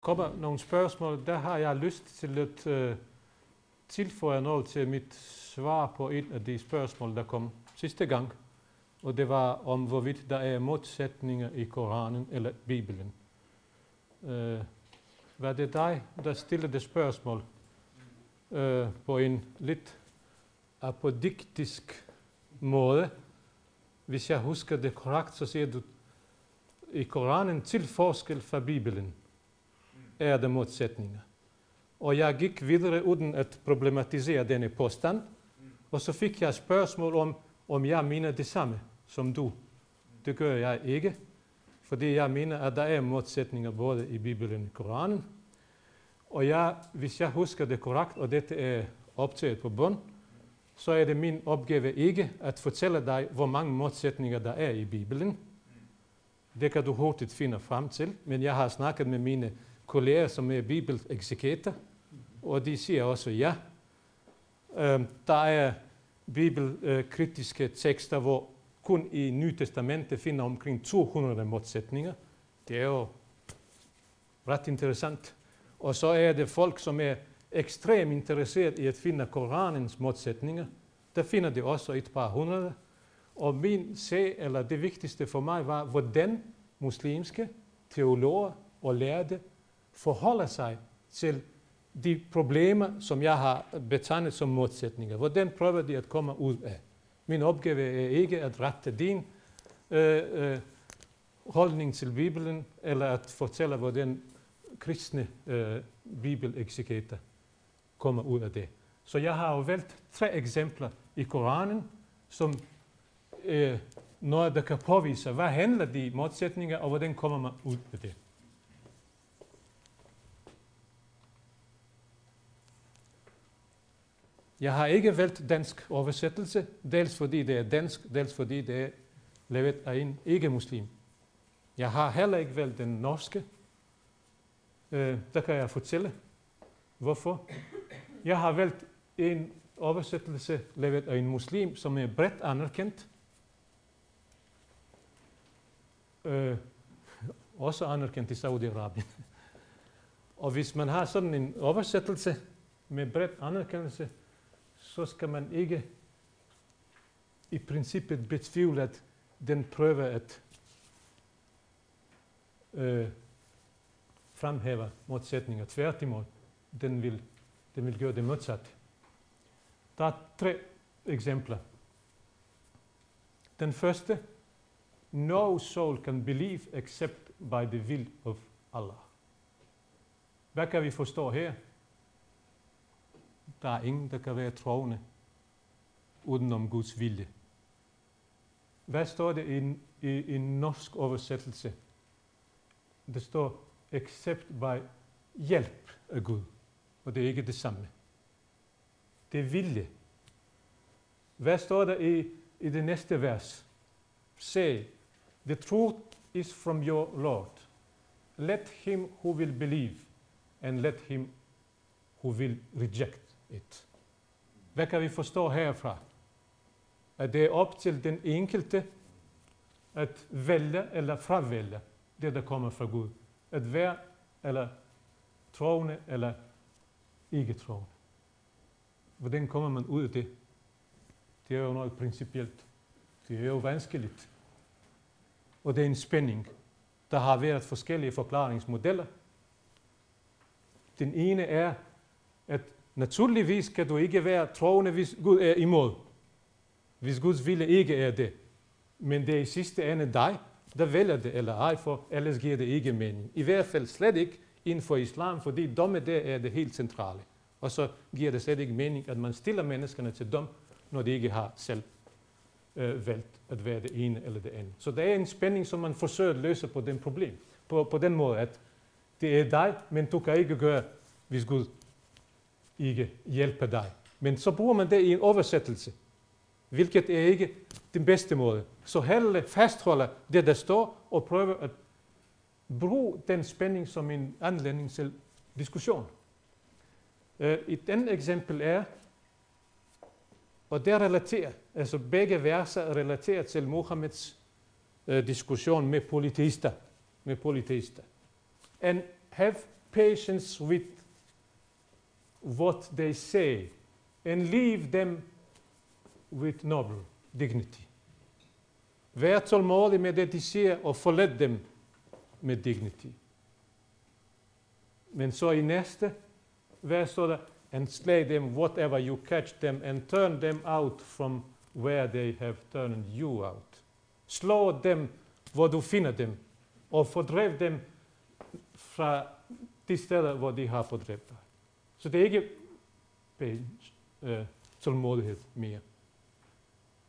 kommer nogle spørgsmål, der har jeg lyst til at uh, tilføje noget til mit svar på et af de spørgsmål, der kom sidste gang. Og det var om, hvorvidt der er modsætninger i Koranen eller Bibelen. Uh, var det dig, der stillede det spørgsmål uh, på en lidt apodiktisk måde? Hvis jeg husker det korrekt, så siger du, i Koranen til forskel fra Bibelen er der modsætninger. Og jeg gik videre uden at e problematisere denne påstand, og så fik jeg spørgsmål om, om jeg mener det samme som du. Det gør jeg ikke, fordi jeg mener, at der er e modsætninger både i Bibelen og Koranen. Og jeg, hvis jeg husker det korrekt, og dette e er optaget på bund, så er det min opgave ikke at fortælle dig, hvor mange modsætninger der er i Bibelen. Det kan du hurtigt finde frem til, men jeg har snakket med mine kolleger, som er bibeleksegeter, og de siger også ja. Øh, der er bibelkritiske tekster, hvor kun i Nye Testamentet finder omkring 200 modsætninger. Det er jo ret interessant. Og så er det folk, som er ekstremt interesseret i at finde Koranens modsætninger. Der finder de også et par hundrede. Og min sag, eller det vigtigste for mig, var, hvordan muslimske teologer og lærte forholder sig til de problemer, som jeg har betegnet som modsætninger. Hvordan prøver de at komme ud af? Min opgave er ikke at rette din øh, øh, holdning til Bibelen, eller at fortælle, hvordan kristne øh, bibeleksegeter kommer ud af det. Så jeg har jo valgt tre eksempler i Koranen, som øh, noget, der kan påvise, hvad handler de modsætninger, og hvordan kommer man ud af det. Jeg har ikke valgt dansk oversættelse, dels fordi det er dansk, dels fordi det er lavet af en ikke-muslim. Jeg har heller ikke valgt den norske. Øh, der kan jeg fortælle, hvorfor. Jeg har valgt en oversættelse lavet af en muslim, som er bredt anerkendt. Øh, også anerkendt i Saudi-Arabien. Og hvis man har sådan en oversættelse med bredt anerkendelse, så skal man ikke i princippet betvivle, at den prøver at øh, fremhæve modsætninger. Tværtimod, den vil, den vil gøre det modsat. Der er tre eksempler. Den første, no soul can believe except by the will of Allah. Hvad kan vi forstå her? Der er ingen, der kan være troende udenom Guds vilje. Hvad står det i, i, i norsk oversættelse? Det står, except by hjælp af Gud. Og det er ikke det samme. Det er vilje. Hvad står der i, i det næste vers? Say, the truth is from your Lord. Let him who will believe, and let him who will reject et. Hvad kan vi forstå herfra? At det er op til den enkelte at vælge eller fravælge det, der kommer fra Gud. At være eller troende eller ikke troende. Hvordan kommer man ud af det? Det er jo noget principielt. Det er jo vanskeligt. Og det er en spænding. Der har været forskellige forklaringsmodeller. Den ene er, at Naturligvis kan du ikke være troende, hvis Gud er imod. Hvis Guds vilje ikke er det. Men det er i sidste ende dig, der vælger det eller ej, for ellers giver det ikke mening. I hvert fald slet ikke inden for islam, fordi domme der er det helt centrale. Og så giver det slet ikke mening, at man stiller menneskerne til dom, når de ikke har selv øh, valgt at være det ene eller det andet. Så der er en spænding, som man forsøger at løse på den problem. På, på den måde, at det er dig, men du kan ikke gøre, hvis Gud ikke hjælpe dig. Men så bruger man det i en oversættelse, hvilket er ikke den bedste måde. Så hellere fastholde det, der står, og prøve at bruge den spænding som en anledning til diskussion. Øh, et andet eksempel er, og det relaterer, altså begge verser relaterer til Mohammeds øh, diskussion med politister. Med politister. And have patience with what they say and leave them with noble dignity. Vær tålmodig med det, de siger, og forlad dem med dignity. Men så i næste vers står and slay them whatever you catch them, and turn them out from where they have turned you out. Slå dem, hvor du finder dem, og fordrev dem fra de steder, de har fordrevet. Så det er ikke øh, tålmodighed mere.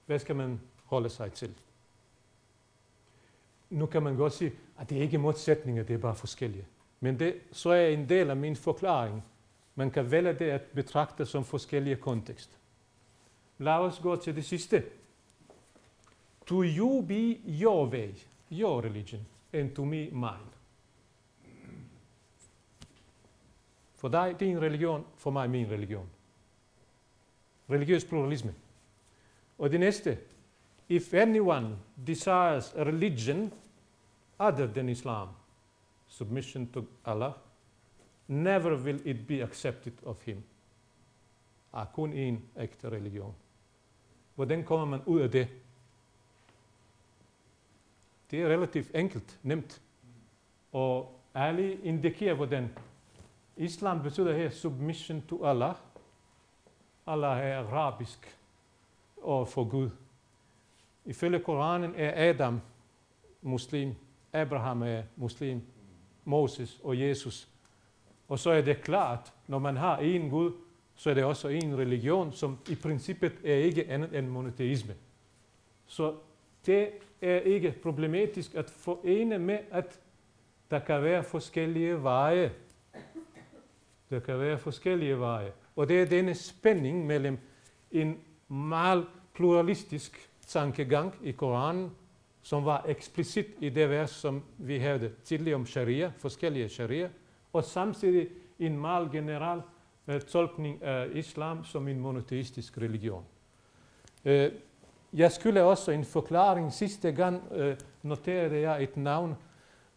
Hvad skal man holde sig til? Nu kan man godt sige, at det er ikke modsætninger, det er bare forskellige. Men det, så er en del af min forklaring. Man kan vælge det at betragte som forskellige kontekst. Lad os gå til det sidste. To you be your way, your religion, and to me mine. For dig din religion, for mig min religion. Religiøs pluralisme. Og det næste. If anyone desires a religion other than Islam, submission to Allah, never will it be accepted of him. Er kun en ægte religion. Hvordan kommer man ud af det? Det er relativt enkelt, nemt. Og Ali indikerer, hvordan Islam betyder her submission to Allah. Allah er arabisk og for Gud. Ifølge Koranen er Adam muslim, Abraham er muslim, Moses og Jesus. Og så er det klart, når man har en Gud, så er det også en religion, som i princippet er ikke andet end monoteisme. Så det er ikke problematisk at forene med, at der kan være forskellige veje. Der kan være forskellige veje. Og det er denne spænding mellem en meget pluralistisk tankegang i Koranen, som var eksplicit i det vers, som vi havde tidligere om sharia, forskellige sharia, og samtidig en meget general uh, tolkning af islam som en monoteistisk religion. Uh, jeg skulle også en forklaring. Sidste gang uh, noterede jeg et navn,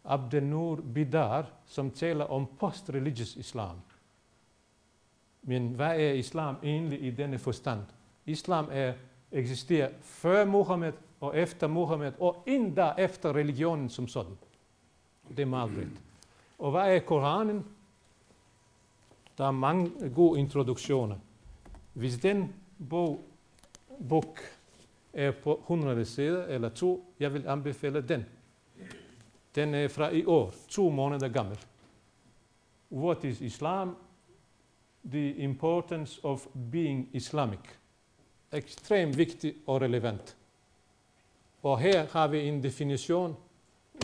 Abdenur Bidar, som taler om post-religious islam. Men hvad er islam egentlig i denne forstand? Islam er, eksisterer før Mohammed og efter Mohammed, og endda efter religionen som sådan. Det er meget bredt. Og hvad er Koranen? Der er mange gode introduktioner. Hvis den bog, bog er på 100 sider eller to, jeg vil anbefale den. Den er fra i år, to måneder gammel. What is Islam? The importance of being Islamic. Ekstremt vigtig og relevant. Og her har vi en definition,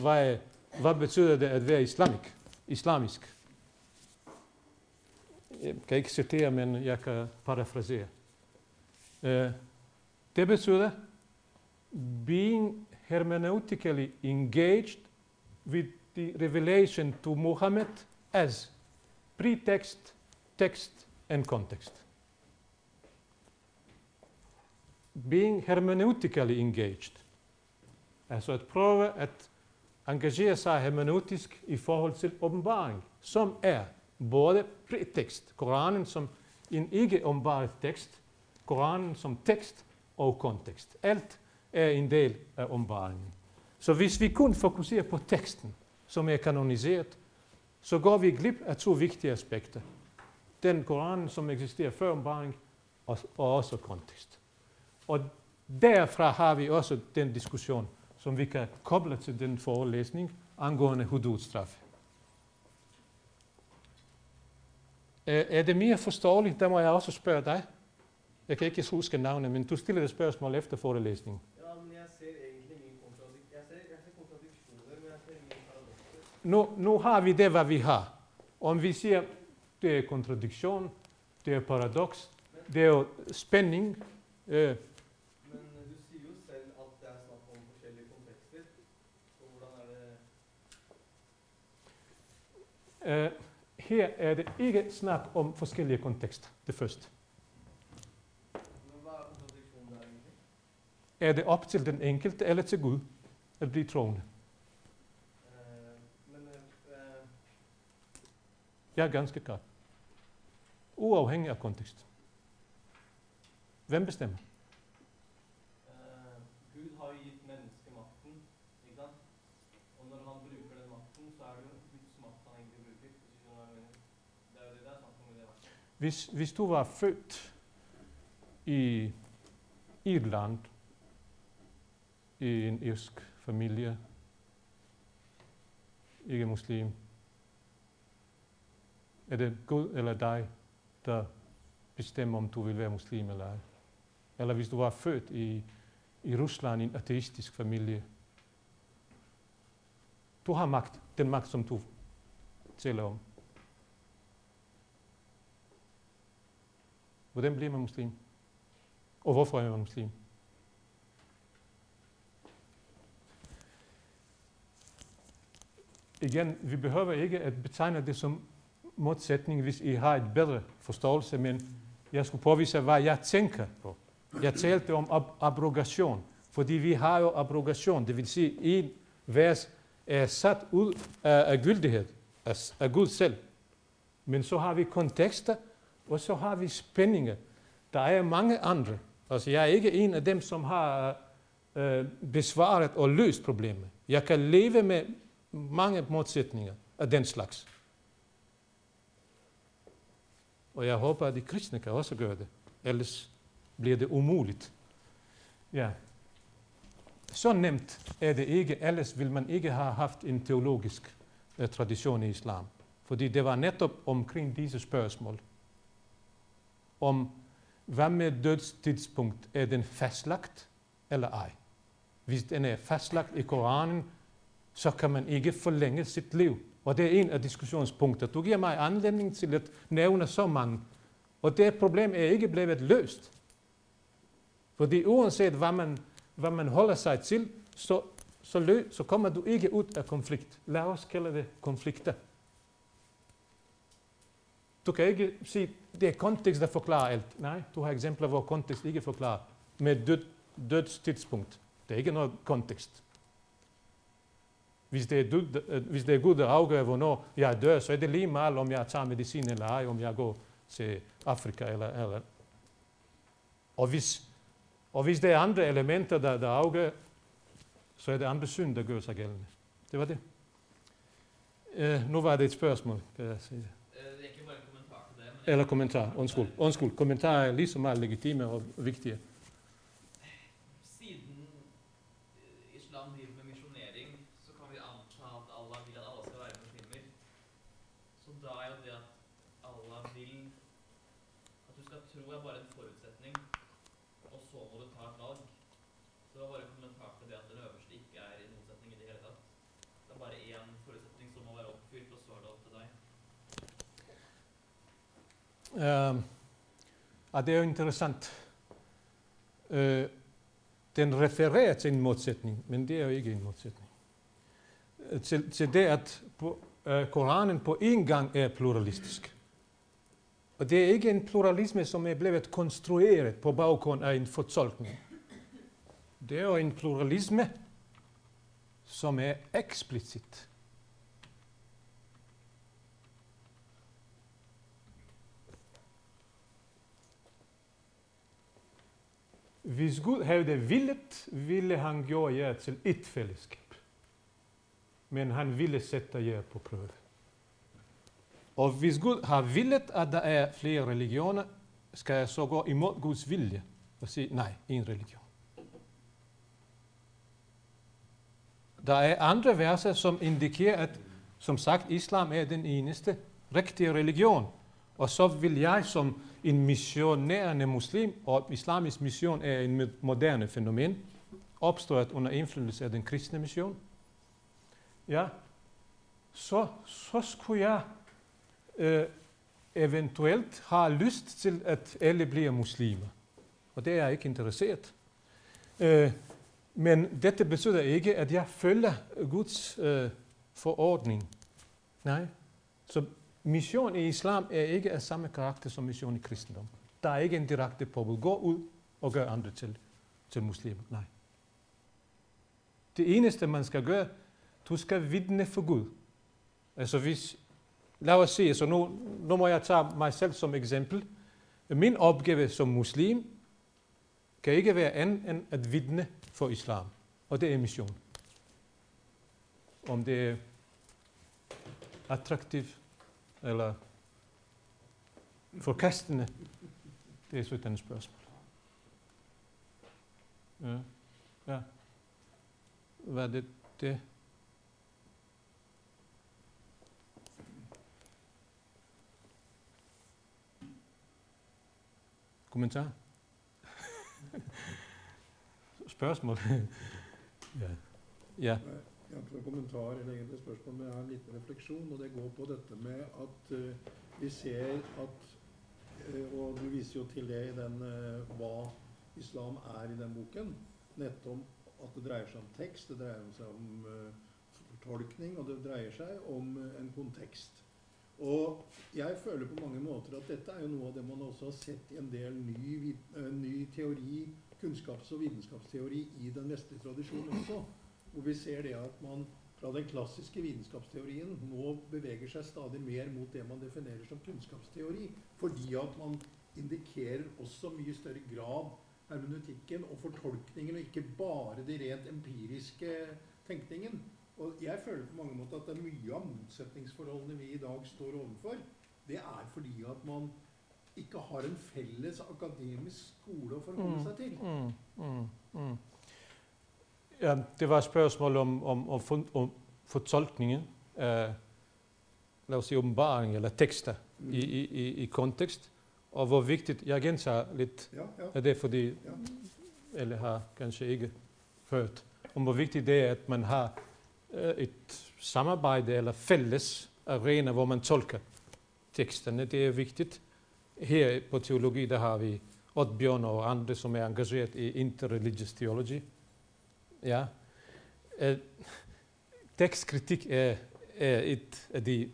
hvad, hvad betyder det at være islamik, islamisk. Jeg kan ikke citere, men jeg kan parafrasere. Uh, det betyder being hermeneutically engaged with the revelation to Muhammad as pretext, text and context. Being hermeneutically engaged Altså at prøve at engagere sig hermeneutisk i forhold til åbenbaring, som er både pretekst, Koranen som en ikke åbenbaret tekst, Koranen som tekst og kontekst. Alt er en del af åbenbaringen. Så hvis vi kun fokuserer på teksten, som er kanoniseret, så går vi glip af to vigtige aspekter. Den Koranen, som eksisterer før åbenbaring, og, og også kontekst. Og derfra har vi også den diskussion, som vi kan koble til den forelæsning angående hududstraf. Er, det mere forståeligt? Der må jeg også spørge dig. Jeg kan ikke huske navnet, men du stiller et spørgsmål efter forelæsningen. Nu, nu har vi det, hvad vi har. Om vi siger, det er kontradiktion, det er paradoks, det er jo spænding, øh, øh, her er det ikke snak om forskellige kontekster, det første. Er det op til den enkelte eller til Gud at blive troende? Eh, men eh, Ja, ganske klart. Uafhængig af kontekst. Hvem bestemmer? Eh, Gud har jo gitt mennesket makten, ikke sant? Og når han bruker den makten, så er det jo Guds makt han egentlig mener. Det er jo det det er snakk om det. Hvis, hvis du var født i Irland, i en irsk familie, ikke muslim, er det Gud eller dig, der bestemmer, om du vil være muslim eller ej? Eller hvis du var født i, i Rusland i en ateistisk familie, du har magt, den magt, som du taler om. Hvordan bliver man muslim? Og hvorfor er man muslim? Igen, vi behøver ikke at betegne det som modsætning, hvis I har et bedre forståelse, men jeg skulle påvise, hvad jeg tænker på. Jeg talte om ab- abrogation, fordi vi har jo abrogation, det vil sige, en vers er sat ud af, af gyldighed, af, af Gud selv. Men så har vi kontekster, og så har vi spændinger. Der er mange andre. Altså, jeg er ikke en af dem, som har øh, besvaret og løst problemet. Jeg kan leve med mange modsætninger af den slags. Og jeg håber, at de kristne kan også gøre det. Ellers bliver det umuligt. Ja. Så nemt er det ikke, ellers vil man ikke have haft en teologisk uh, tradition i islam. Fordi det var netop omkring disse spørgsmål. Om hvad med dødstidspunkt? Er den fastlagt eller ej? Hvis den er fastlagt i Koranen, så kan man ikke forlænge sit liv. Og det er en af diskussionspunkter. Du giver mig anledning til at nævne så mange. Og det problem er ikke blevet løst. Fordi uanset hvad man, hvad man holder sig til, så, så, lø, så kommer du ikke ud af konflikt. Lad os kalde det konflikter. Du kan ikke sige, det er kontekst, der forklarer alt. Nej, du har eksempler, hvor kontekst ikke forklarer. Med død, dødstidspunkt. Det er ikke noget kontekst. Hvis det, er Gud, øh, hvis det er Gud, der afgør, hvornår jeg dør, så er det lige meget, om jeg tager medicin eller ej, om jeg går til Afrika eller... eller. Og, hvis, og hvis det er andre elementer, der, der afgør, så er det andre synd, der gør sig gældende. Det var det. Uh, nu var det et spørgsmål, kan jeg sige. Det er ikke bare en kommentar til det. Eller kommentar, undskyld. Undskyld, kommentarer er lige så meget legitime og vigtige. Siden eh, islam driver med misjonering, så kan vi anta at Allah vil at alle skal være muslimer. Så da er jo det at Allah vil At du skal tro er bare en forutsetning, og så må du ta et valg. Så det var bare en kommentar til det at den øverste ikke er i motsetning i det hele tatt. Det er bare én forutsetning som må være oppfylt, og så er det opp til deg. Øhm, uh, ja, det er jo interessant. Uh, den refererer til en modsætning, men det er jo ikke en modsætning. Uh, til, til det, at på, uh, Koranen på en gang er pluralistisk. Og det er ikke en pluralisme, som er blevet konstrueret på baggrund af en fortolkning. Det er jo en pluralisme, som er eksplicit. Hvis Gud havde villet, ville han gøre jer til et fællesskab. Men han ville sætte jer på prøve. Og hvis Gud har villet, at der er flere religioner, skal jeg så gå imod Guds vilje og sige, nej, en religion. Der er andre verser, som indikerer, at som sagt, islam er den eneste rigtige religion. Og så vil jeg som en missionærende muslim, og islamisk mission er en moderne fænomen, opstået under indflydelse af den kristne mission, ja, så, så skulle jeg øh, eventuelt have lyst til, at alle bliver muslimer. Og det er jeg ikke interesseret. Øh, men dette betyder ikke, at jeg følger Guds øh, forordning. Nej. Så mission i islam er ikke af samme karakter som mission i kristendom. Der er ikke en direkte påbud. Gå ud og gør andre til, til muslimer. Nej. Det eneste, man skal gøre, du skal vidne for Gud. Altså hvis lad os sige, så nu, nu må jeg tage mig selv som eksempel. Min opgave som muslim kan ikke være andet end at vidne for islam. Og det er mission. Om det er attraktivt eller forkastende, det er sådan et spørgsmål. Ja. ja. Hvad er det? det? Kommentar? Spørgsmål? ja. ja. Jeg har ikke kommentar eller egentlig spørsmål, men jeg har en liten refleksjon. og Det går på dette med at uh, vi ser at uh, Og du viser jo til det i den uh, hva islam er i den boken. Nettopp at det dreier seg om tekst, det dreier seg om fortolkning, og det dreier seg om en kontekst. Og jeg føler på mange måter at dette er jo noe av det man også har sett i en del ny, ny teori, kunnskaps- og vitenskapsteori i den vestlige tradisjonen også. Hvor vi ser det at man fra den klassiske vitenskapsteorien nå beveger seg stadig mer mot det man definerer som kunnskapsteori. Fordi at man indikerer også mye større grad hermeneutikken og fortolkningen, og ikke bare det rent empiriske tenkningen. Og jeg føler på mange måter at det er mye av motsetningsforholdene vi i dag står overfor. Det er fordi at man ikke har en felles akademisk skole å forholde Mm, seg til. Mm, mm, mm. Ja, det var et spørgsmål om, om, om, for, om fortolkningen af, lad os sige, åbenbaring eller tekster Mm. i, i, i, i kontekst, og hvor vigtigt, jeg gentager lidt Ja, ja. af det, fordi Ja. alle har kanskje ikke hørt, om hvor vigtigt det er, at man har øh, et samarbejde eller fælles arena, hvor man tolker teksterne. Det er vigtigt. Her på teologi, der har vi Oddbjørn og andre, som er engageret i interreligious theology. Ja. Eh, øh, tekstkritik er, er et af de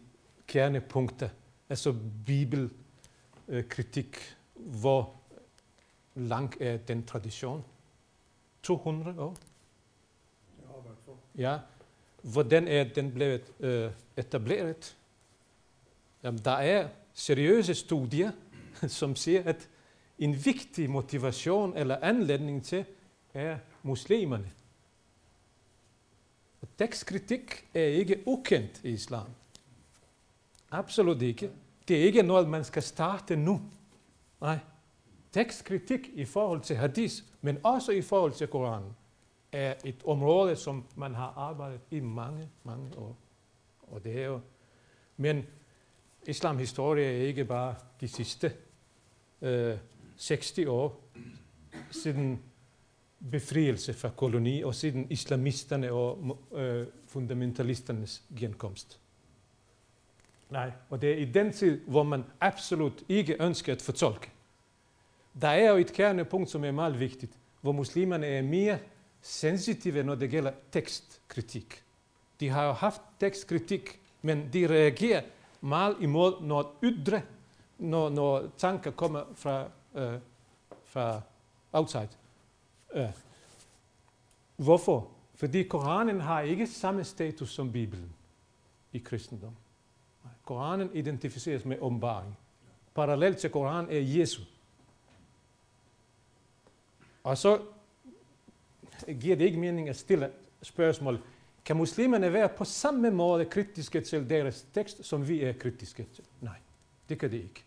kernepunkter, altså bibelkritik, hvor lang er den tradition? 200 år? ja. Ja. Hvordan er den blevet øh, etableret? Jamen, der er seriøse studier, som siger, at en vigtig motivation eller anledning til er muslimerne. Og tekstkritik er ikke ukendt i islam. Absolut ikke. Det er ikke noget, man skal starte nu. Nej. Tekstkritik i forhold til hadith, men også i forhold til Koranen, er et område, som man har arbejdet i mange, mange år. Og det er jo, men islamhistorie er ikke bare de sidste øh, 60 år siden befrielse fra koloni og siden islamisterne og øh, fundamentalisternes genkomst. Nej, og det er i den tid, hvor man absolut ikke ønsker at fortolke. Der er jo et kernepunkt, som er meget vigtigt, hvor muslimerne er mere sensitive, når det gælder tekstkritik. De har jo haft tekstkritik, men de reagerer meget imod, når ydre, når, når tanker kommer fra, øh, fra outside. Hvorfor? Fordi Koranen har ikke samme status som Bibelen i kristendom. Koranen identificeres med åbenbaring. Parallelt til Koranen er Jesus. Og så giver det ikke mening at stille spørgsmål. Kan muslimerne være på samme måde kritiske til deres tekst, som vi er kritiske til? Nej, det kan det ikke.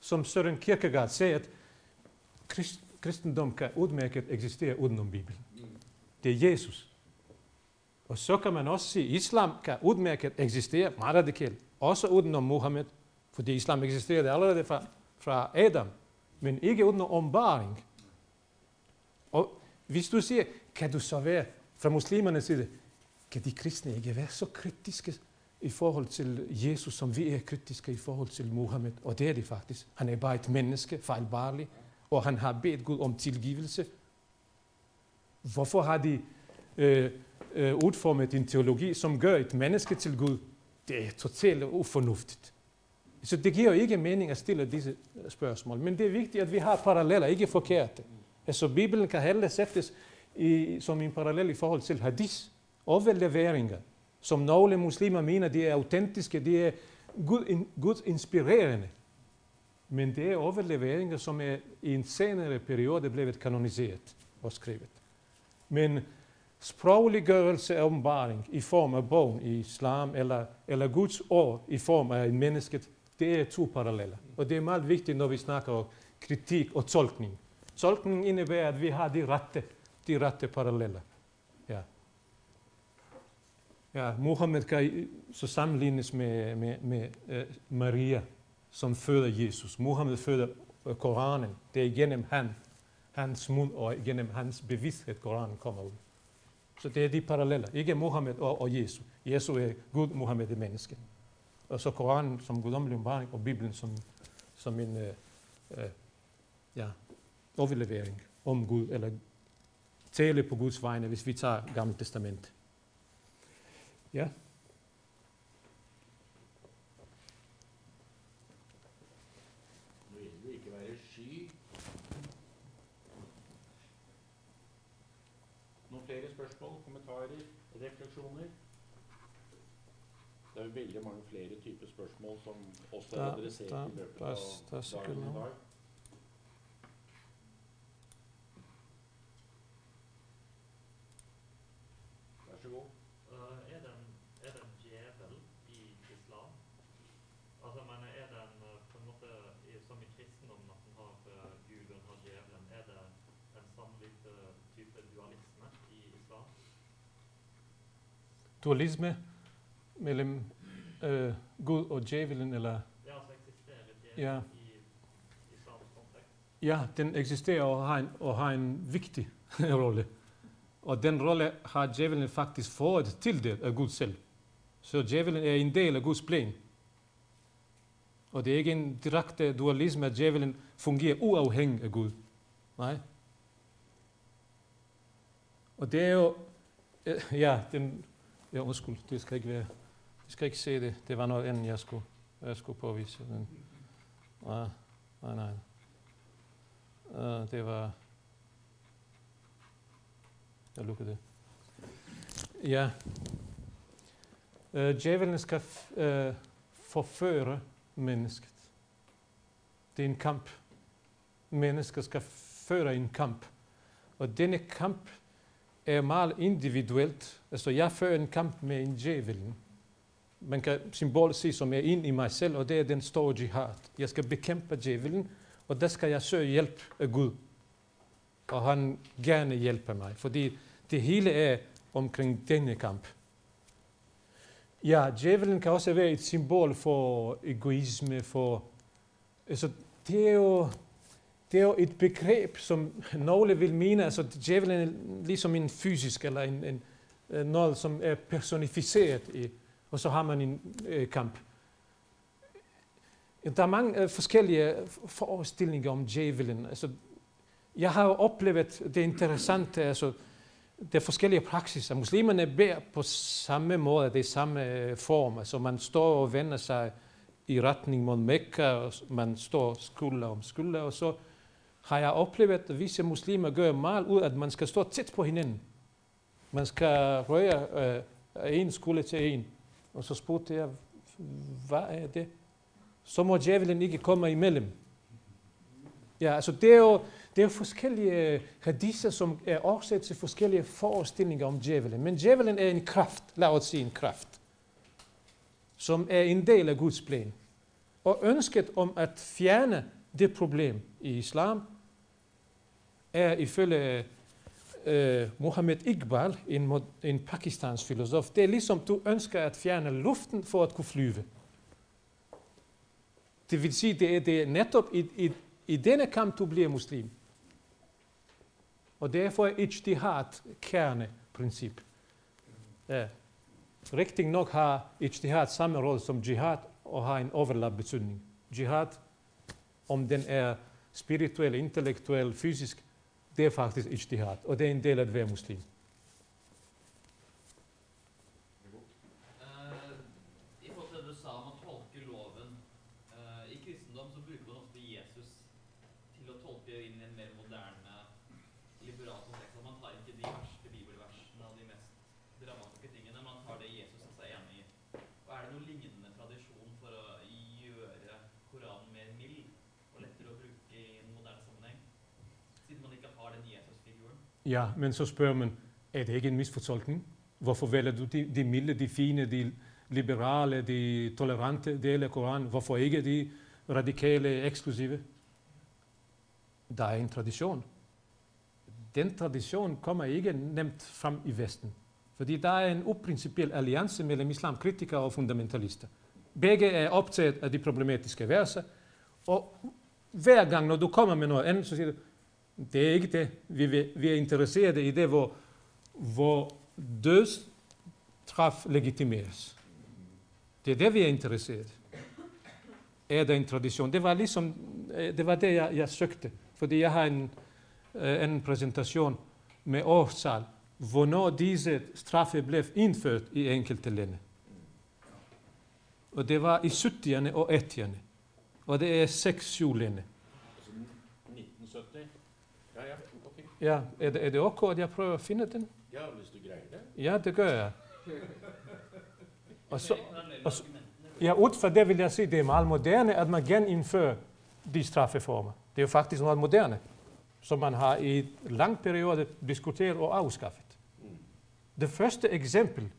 Som Søren Kierkegaard sagde, at krist, kristendom kan udmærket eksistere udenom Bibelen. Det er Jesus. Og så kan man også sige, at islam kan udmærket eksistere meget radikalt, også udenom Mohammed, fordi islam eksisterede allerede fra, fra Adam, men ikke udenom ombaring. Og hvis du siger, kan du så være fra muslimernes side, kan de kristne ikke være så kritiske i forhold til Jesus, som vi er kritiske i forhold til Mohammed? Og det er det faktisk. Han er bare et menneske, fejlbarlig, og han har bedt Gud om tilgivelse. Hvorfor har de øh, øh, udformet en teologi, som gør et menneske til Gud? Det er totalt ufornuftigt. Så det giver jo ikke mening at stille disse øh, spørgsmål. Men det er vigtigt, at vi har paralleller, ikke forkerte. Altså Bibelen kan heller sættes i, som en parallel i forhold til hadis og leveringer, som nogle muslimer mener, de er autentiske, de er Gud, in, Guds inspirerende. Men det er overleveringer, som er i en senere periode blevet kanoniseret og skrevet. Men sprogliggørelse af åbenbaring i form af bogen i islam, eller, eller Guds ord i form af mennesket, det er to paralleller. Og det er meget vigtigt, når vi snakker om kritik og tolkning. Tolkning indebærer, at vi har de rette, de rette paralleller. Ja. Ja, Mohammed kan så sammenlignes med, med, med uh, Maria, som føder Jesus. Mohammed føder øh, Koranen. Det er gennem ham, hans mund og gennem hans bevidsthed, Koranen kommer ud. Så det er de paralleller. Ikke Mohammed og, og Jesus. Jesus er Gud, Mohammed er menneske. Og så Koranen som guddommelig åbenbaring, og Bibelen som, som en øh, øh, ja, overlevering om Gud, eller tale på Guds vegne, hvis vi tager Gamle Testament. Ja. Nå gjelder det ikke å være sky. Noen flere spørsmål, kommentarer, refleksjoner? Det er jo veldig mange flere typer spørsmål som også er Da- adressert i løpet av dagen i dag. Vær så god. Eh, er, det en, er det en djevel i islam? Altså, men er det en, eh, på en måte, i, som i kristendommen, at den har eh, Gud og den har djevelen, er det en samme type, type dualisme i islam? Dualisme mellem uh, Gud og djævelen, eller Ja, altså eksisterer Ja. i kontekst? ja, den eksisterer og har en, og har en vigtig rolle. Og den rolle har djævelen faktisk fået tildelt af Gud selv. Så djævelen er en del af Guds plan. Og det er ikke en direkte dualisme, at djævelen fungerer uafhængig af Gud. Nej. Og det er jo, øh, ja, den, ja, undskyld, det skal ikke være, jeg skal ikke se det. Det var noget andet, jeg skulle, jeg skulle påvise. Men, nej, nej, nej. Uh, det var... Jeg lukker det. Ja. Uh, djævelen skal f- uh, forføre mennesket. Det er en kamp. Mennesket skal føre en kamp. Og denne kamp er meget individuelt. Altså, jeg fører en kamp med en djævelen. Man kan symbolet se som er ind i mig selv, og det er den store jihad. Jeg skal bekæmpe djævelen, og der skal jeg søge hjælp af Gud. Og han gerne hjælper mig, fordi det hele er omkring denne kamp. Ja, djævelen kan også være et symbol for egoisme, for... Altså, det er jo, det er jo et begreb, som nogle vil mene, altså djævelen er ligesom en fysisk, eller en, en, øh, noget, som er personificeret i, og så har man en øh, kamp. Der er mange øh, forskellige øh, forestillinger om djævelen. Altså, jeg har jo oplevet det interessante, altså, det er forskellige praksiser. Altså, muslimerne beder på samme måde, det er samme øh, form. Altså, man står og vender sig i retning mod Mekka, og man står skulder om skulder, og så har jeg oplevet, at visse muslimer gør meget ud, at man skal stå tæt på hinanden. Man skal røre øh, en skulder til en. Og så spurgte jeg, hvad er det? Så må djævelen ikke komme imellem. Ja, altså det er jo, det er jo forskellige øh, hadiser, som er årsag til forskellige forestillinger om djævelen. Men djævelen er en kraft, lad os sige en kraft, som er en del af Guds plan. Og ønsket om at fjerne det problem i islam, er ifølge øh, Mohammed Iqbal, en, mod- en pakistans filosof, det er ligesom du ønsker at fjerne luften for at kunne flyve. Det vil sige, det er, det er netop i, i, i denne kamp, du bliver muslim. Og derfor er ijtihad kerneprincip. Ja. Rigtig nok har ijtihad samme rolle som jihad og har en overlap betydning. Jihad, om den er spirituel, intellektuel, fysisk, de fapt este ijtihad, o de în delat ve muslim. Ja, men så spørger man, er det ikke en misfortolkning? Hvorfor vælger du de, de milde, de fine, de liberale, de tolerante dele af Koranen? Hvorfor ikke de radikale, eksklusive? Der er en tradition. Den tradition kommer ikke nemt frem i Vesten. Fordi der er en uprincipiel alliance mellem islamkritikere og fundamentalister. Begge er optaget af de problematiske verser, og hver gang, når du kommer med noget andet, så siger du, det er ikke det. Vi, vil- vi er interesseret i det, hvor, hvor dødstraf legitimeres. Det er det, vi er interesseret. Er der en tradition? Det var ligesom, øh, det var det, jeg, jeg søgte. Fordi jeg har en, øh, en præsentation med årstal, hvornår disse straffe blev indført i enkelte lande. Og det var i 70'erne og 80'erne. Og det er 6-7 lande. 1970? Ja, ja, ok. Ja, er det, er det ok, at jeg prøver at finde den? Ja, hvis du greier det. Ja, det gør jeg. Og så, og så- ja, ud fra det vil jeg sige, det er meget moderne, at man genindfører de straffeformer. Det er jo faktisk noget moderne, som man har i lang periode diskuteret og afskaffet. Det første eksempel,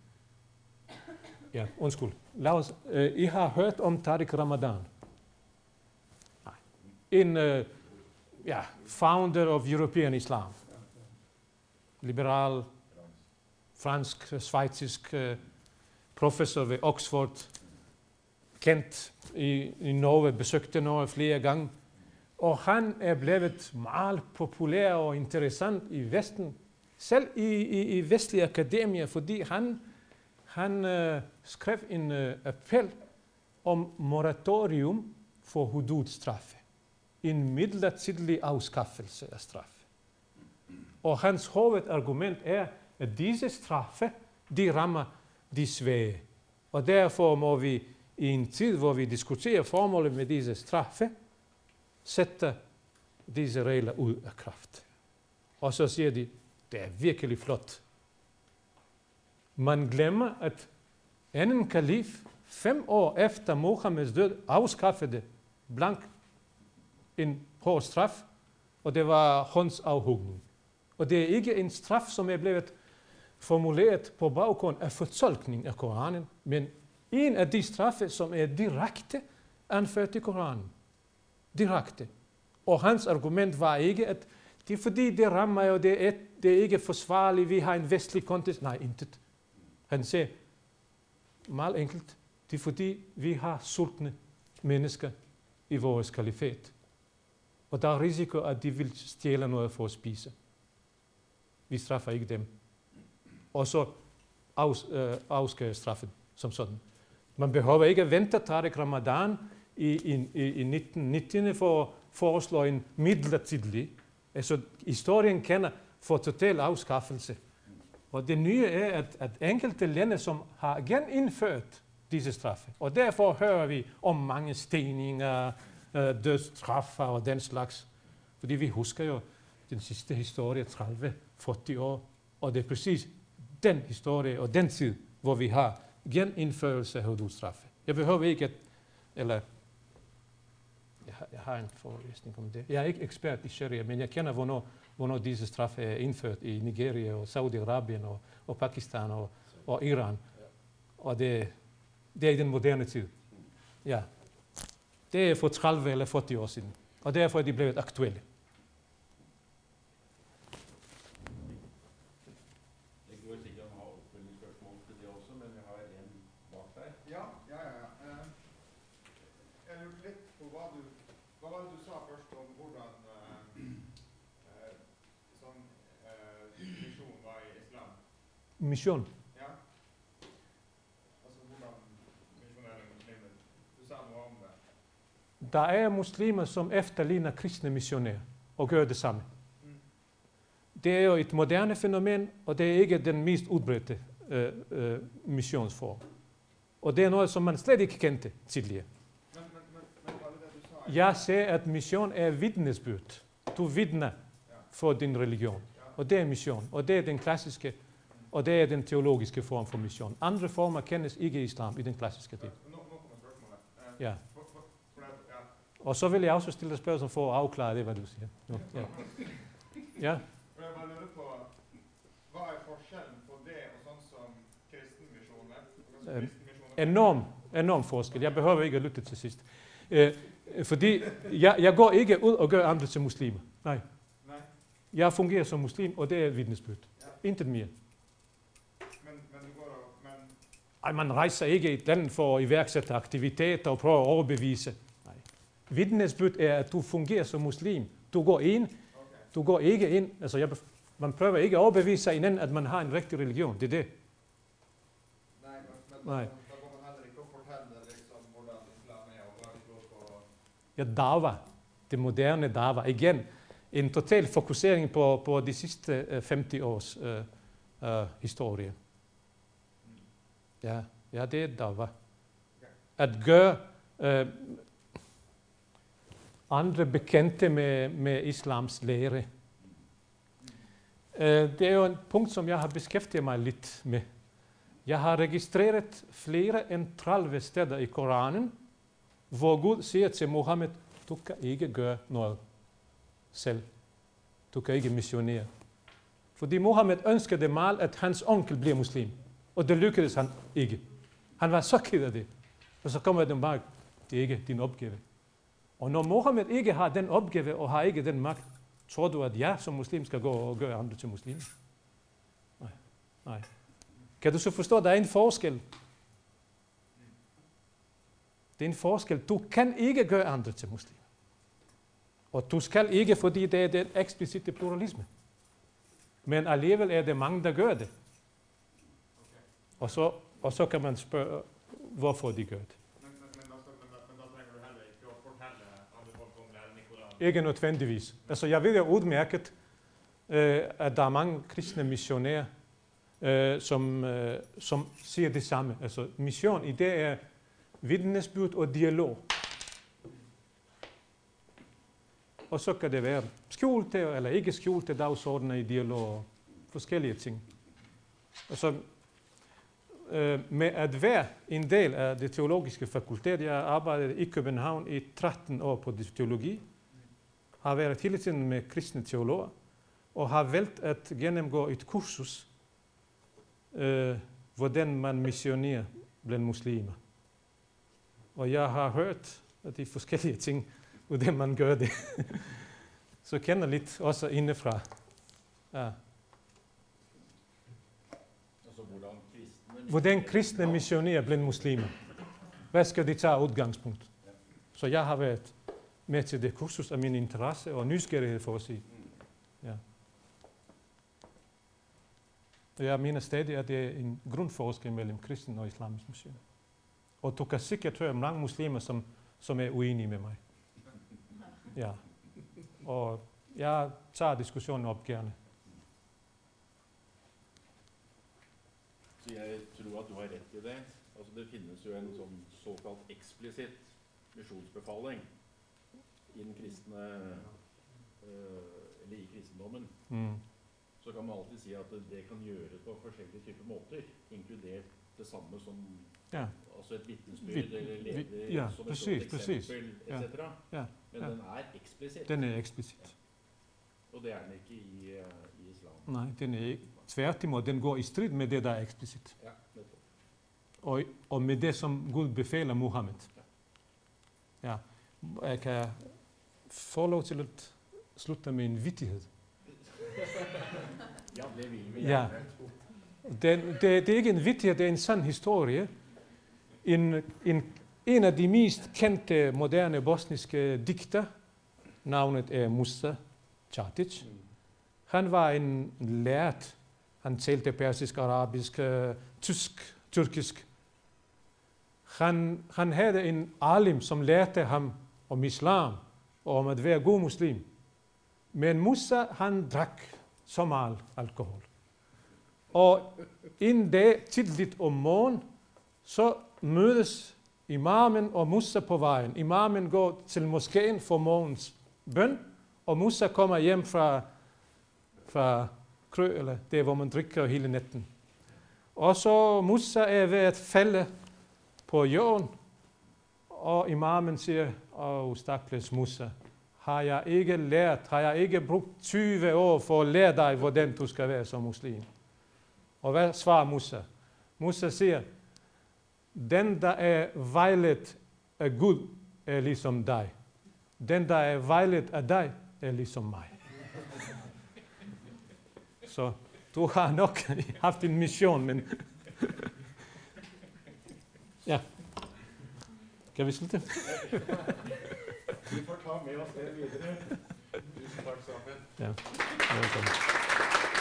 ja, undskyld, lad os, øh, I har hørt om Tariq Ramadan. En øh, ja, founder of European Islam. Liberal, fransk, svejtisk uh, eh, professor ved Oxford, kendt i, i Norge, besøgte Norge flere gange. Og han er blevet meget populær og interessant i Vesten, selv i, i, i vestlige akademier, fordi han, han uh, skrev en uh, appel om moratorium for hududstraffe. En midlertidig afskaffelse af straf. Og hans hovedargument er, at disse straffe, de rammer de svage. Og derfor må vi i en tid, hvor vi diskuterer formålet med disse straffe, sætte disse regler ud af kraft. Og så siger de, det er virkelig flot. Man glemmer, at anden kalif, fem år efter Mohammeds død, afskaffede blank en hård straf, og det var håndsafhugning. Og det er ikke en straf, som er blevet formuleret på baggrund af fortolkning af Koranen, men en af de straffe, som er direkte anført i Koranen. Direkte. Og hans argument var ikke, at det er fordi, det rammer jo, det er, det er ikke forsvarligt, vi har en vestlig kontekst. Nej, intet. Han sagde, meget enkelt, det er fordi, vi har sultne mennesker i vores kalifat. Og der er risiko, at de vil stjæle noget for at spise. Vi straffer ikke dem. Og så afs, øh, afskærer straffen som sådan. Man behøver ikke at vente Tarek Ramadan i, i, i, i 1990 for at foreslå en midlertidig. Altså, historien kender for total afskaffelse. Og det nye er, at, at enkelte lande, som har genindført disse straffe, og derfor hører vi om mange steninger, øh, dødstraffer og den slags. Fordi vi husker jo den sidste historie, 30-40 år, og det er præcis den historie og den tid, hvor vi har genindførelse af hududstraffe. Jeg behøver ikke at, eller jeg har, jeg har en forelæsning om det. Jeg er ikke ekspert i sharia, men jeg kender, hvornår, hvornår disse straffe er indført i Nigeria og Saudi-Arabien og, og Pakistan og, og Iran. Og det, det er i den moderne tid. Ja. Det er for 30 eller 40 år siden. Og derfor er de blevet aktuelle. Det Der er muslimer, som efterligner kristne missionærer og gør det samme. Mm. Det er jo et moderne fænomen, og det er ikke den mest udbredte øh, øh, missionsform. Og det er noget, som man slet ikke kendte tidligere. Jeg siger, at mission er vidnesbyrd. Du vidner for din religion. Og det er mission. Og det er den klassiske, og det er den teologiske form for mission. Andre former kendes ikke i islam i den klassiske del. Ja. Og så vil jeg også stille dig spørgsmål for at afklare det, hvad du siger. Nu. Ja. ja. Hvad er forskellen på det og sådan som kristenmissionen? Øhm, enorm, enorm forskel. Jeg behøver ikke at lytte til sidst. Øh, fordi jeg, jeg går ikke ud og gør andre til muslimer. Nej. Nej. Jeg fungerer som muslim, og det er et vidnesbyrd. Ja. Intet mere. Ej, man rejser ikke i et land for at iværksætte aktiviteter og prøve at overbevise. Nej. Vidnesbyrd er, at du fungerer som muslim. Du går ind, du går ikke ind. Altså, jeg, man prøver ikke at overbevise hinanden, at man har en rigtig religion. Det er det. Nei, men, tror på. Ja, dawa. Det moderne dawa. Igen, en total fokusering på, på de sidste øh, 50 års øh, øh, historie. Ja, ja, det er dawa. At gøre øh, andre bekendte med, med islams lære. Øh, det er jo et punkt, som jeg har beskæftiget mig lidt med. Jeg har registreret flere end 30 steder i Koranen, hvor Gud siger til Mohammed, du kan ikke gøre noget selv. Du kan ikke missionere. Fordi Mohammed ønskede meget, at hans onkel bliver muslim. Og det lykkedes han ikke. Han var så ked af det. Og så kommer den bare, det er ikke din opgave. Og når Mohammed ikke har den opgave og har ikke den magt, tror du, at jeg som muslim skal gå og gøre andre til muslimer? Nej. Nej. Kan du så forstå, at der er en forskel? Det er en forskel. Du kan ikke gøre andre til muslimer. Og du skal ikke, fordi det er den eksplicite pluralisme. Men alligevel er det mange, der gør det. Og så, og så kan man spørge, hvorfor de gør det. Men, men, men, da, men, da, men da trenger du heller ikke å fortelle andre folk om læren i Koranen. Ikke nødvendigvis. Altså, jeg ved jo udmærket, øh, at der er mange kristne missionærer, øh, som, øh, som siger det samme. Altså, mission i det er vidnesbyrd og dialog. Og så kan det være skjulte eller ikke skjulte dagsordner i dialog og forskellige ting. Altså, øh, med at være en del af det teologiske fakultet, jeg arbejdede i København i 13 år på teologi, har været hele tiden med kristne teologer, og har valgt at gennemgå et kursus, øh, hvordan man missionerer blandt muslimer. Og jeg har hørt at de forskellige ting, hvordan man gør det. Så kender lidt også indefra. Ja. Hvordan kristne Hvordan kristne missionerer blandt muslimer. Hvad skal de tage udgangspunkt? Så jeg har været med til det kursus af min interesse og nysgerrighed for at sige. Ja. Jeg mener stadig, at det er en grundforskel mellem kristen og islamisk mission. Og du kan sikkert høre mange muslimer, som, som er uenige med mig. Ja. Og jeg tager diskussionen op gerne. Så jeg tror at du har ret i det. Altså Det findes jo en sånn såkalt eksplisitt misjonsbefaling i den kristne eh, eller i kristendommen. Mm. Så kan man alltid si at det, kan gjøres på forskjellige typer måter, inkludert det samme som Ja. altså et vitnesbyrd Vit- eller leder ja, som et præcis. eksempel, Ja, etc. ja, Men den er eksplisitt, Den er eksplicit. og det er den ikke i, eh, i islam. Nej, den er ikke. Tværtimod, den går i strid med det, der er. Ja. Og, og med det, som Gud befaler Muhammed. Ja. Jeg kan få lov til at slutte med en vittighed. Ja, det det, det er ikke en vittighed, det er en sand historie. En, en, en af de mest kendte moderne bosniske digter, navnet er Musa Čatic. Han var en lært. Han talte persisk, arabisk, tysk, tyrkisk. Han, han havde en alim, som lærte ham om islam om at være god muslim. Men Musa, han drak så meget alkohol. Og en dag tidligt om morgen, så mødes imamen og Musa på vejen. Imamen går til moskeen for morgens bøn, og Musa kommer hjem fra, fra krø, eller det, hvor man drikker hele natten. Og så Musa er ved at falde på jorden, og imamen siger, åh, stakkels Musa, har jeg ikke lært, har jeg ikke brugt 20 år for at lære dig, hvordan du skal være som muslim? Og hvad svarer Musa? Musa siger, Den, der er vejledt af Gud, er ligesom dig. Den, der er vejledt af dig, er ligesom mig. Så du har nok haft en mission, men... ja. Kan vi slutte? Vi får ta med oss det videre. Tusen takk, Samuel. Ja. Velkommen.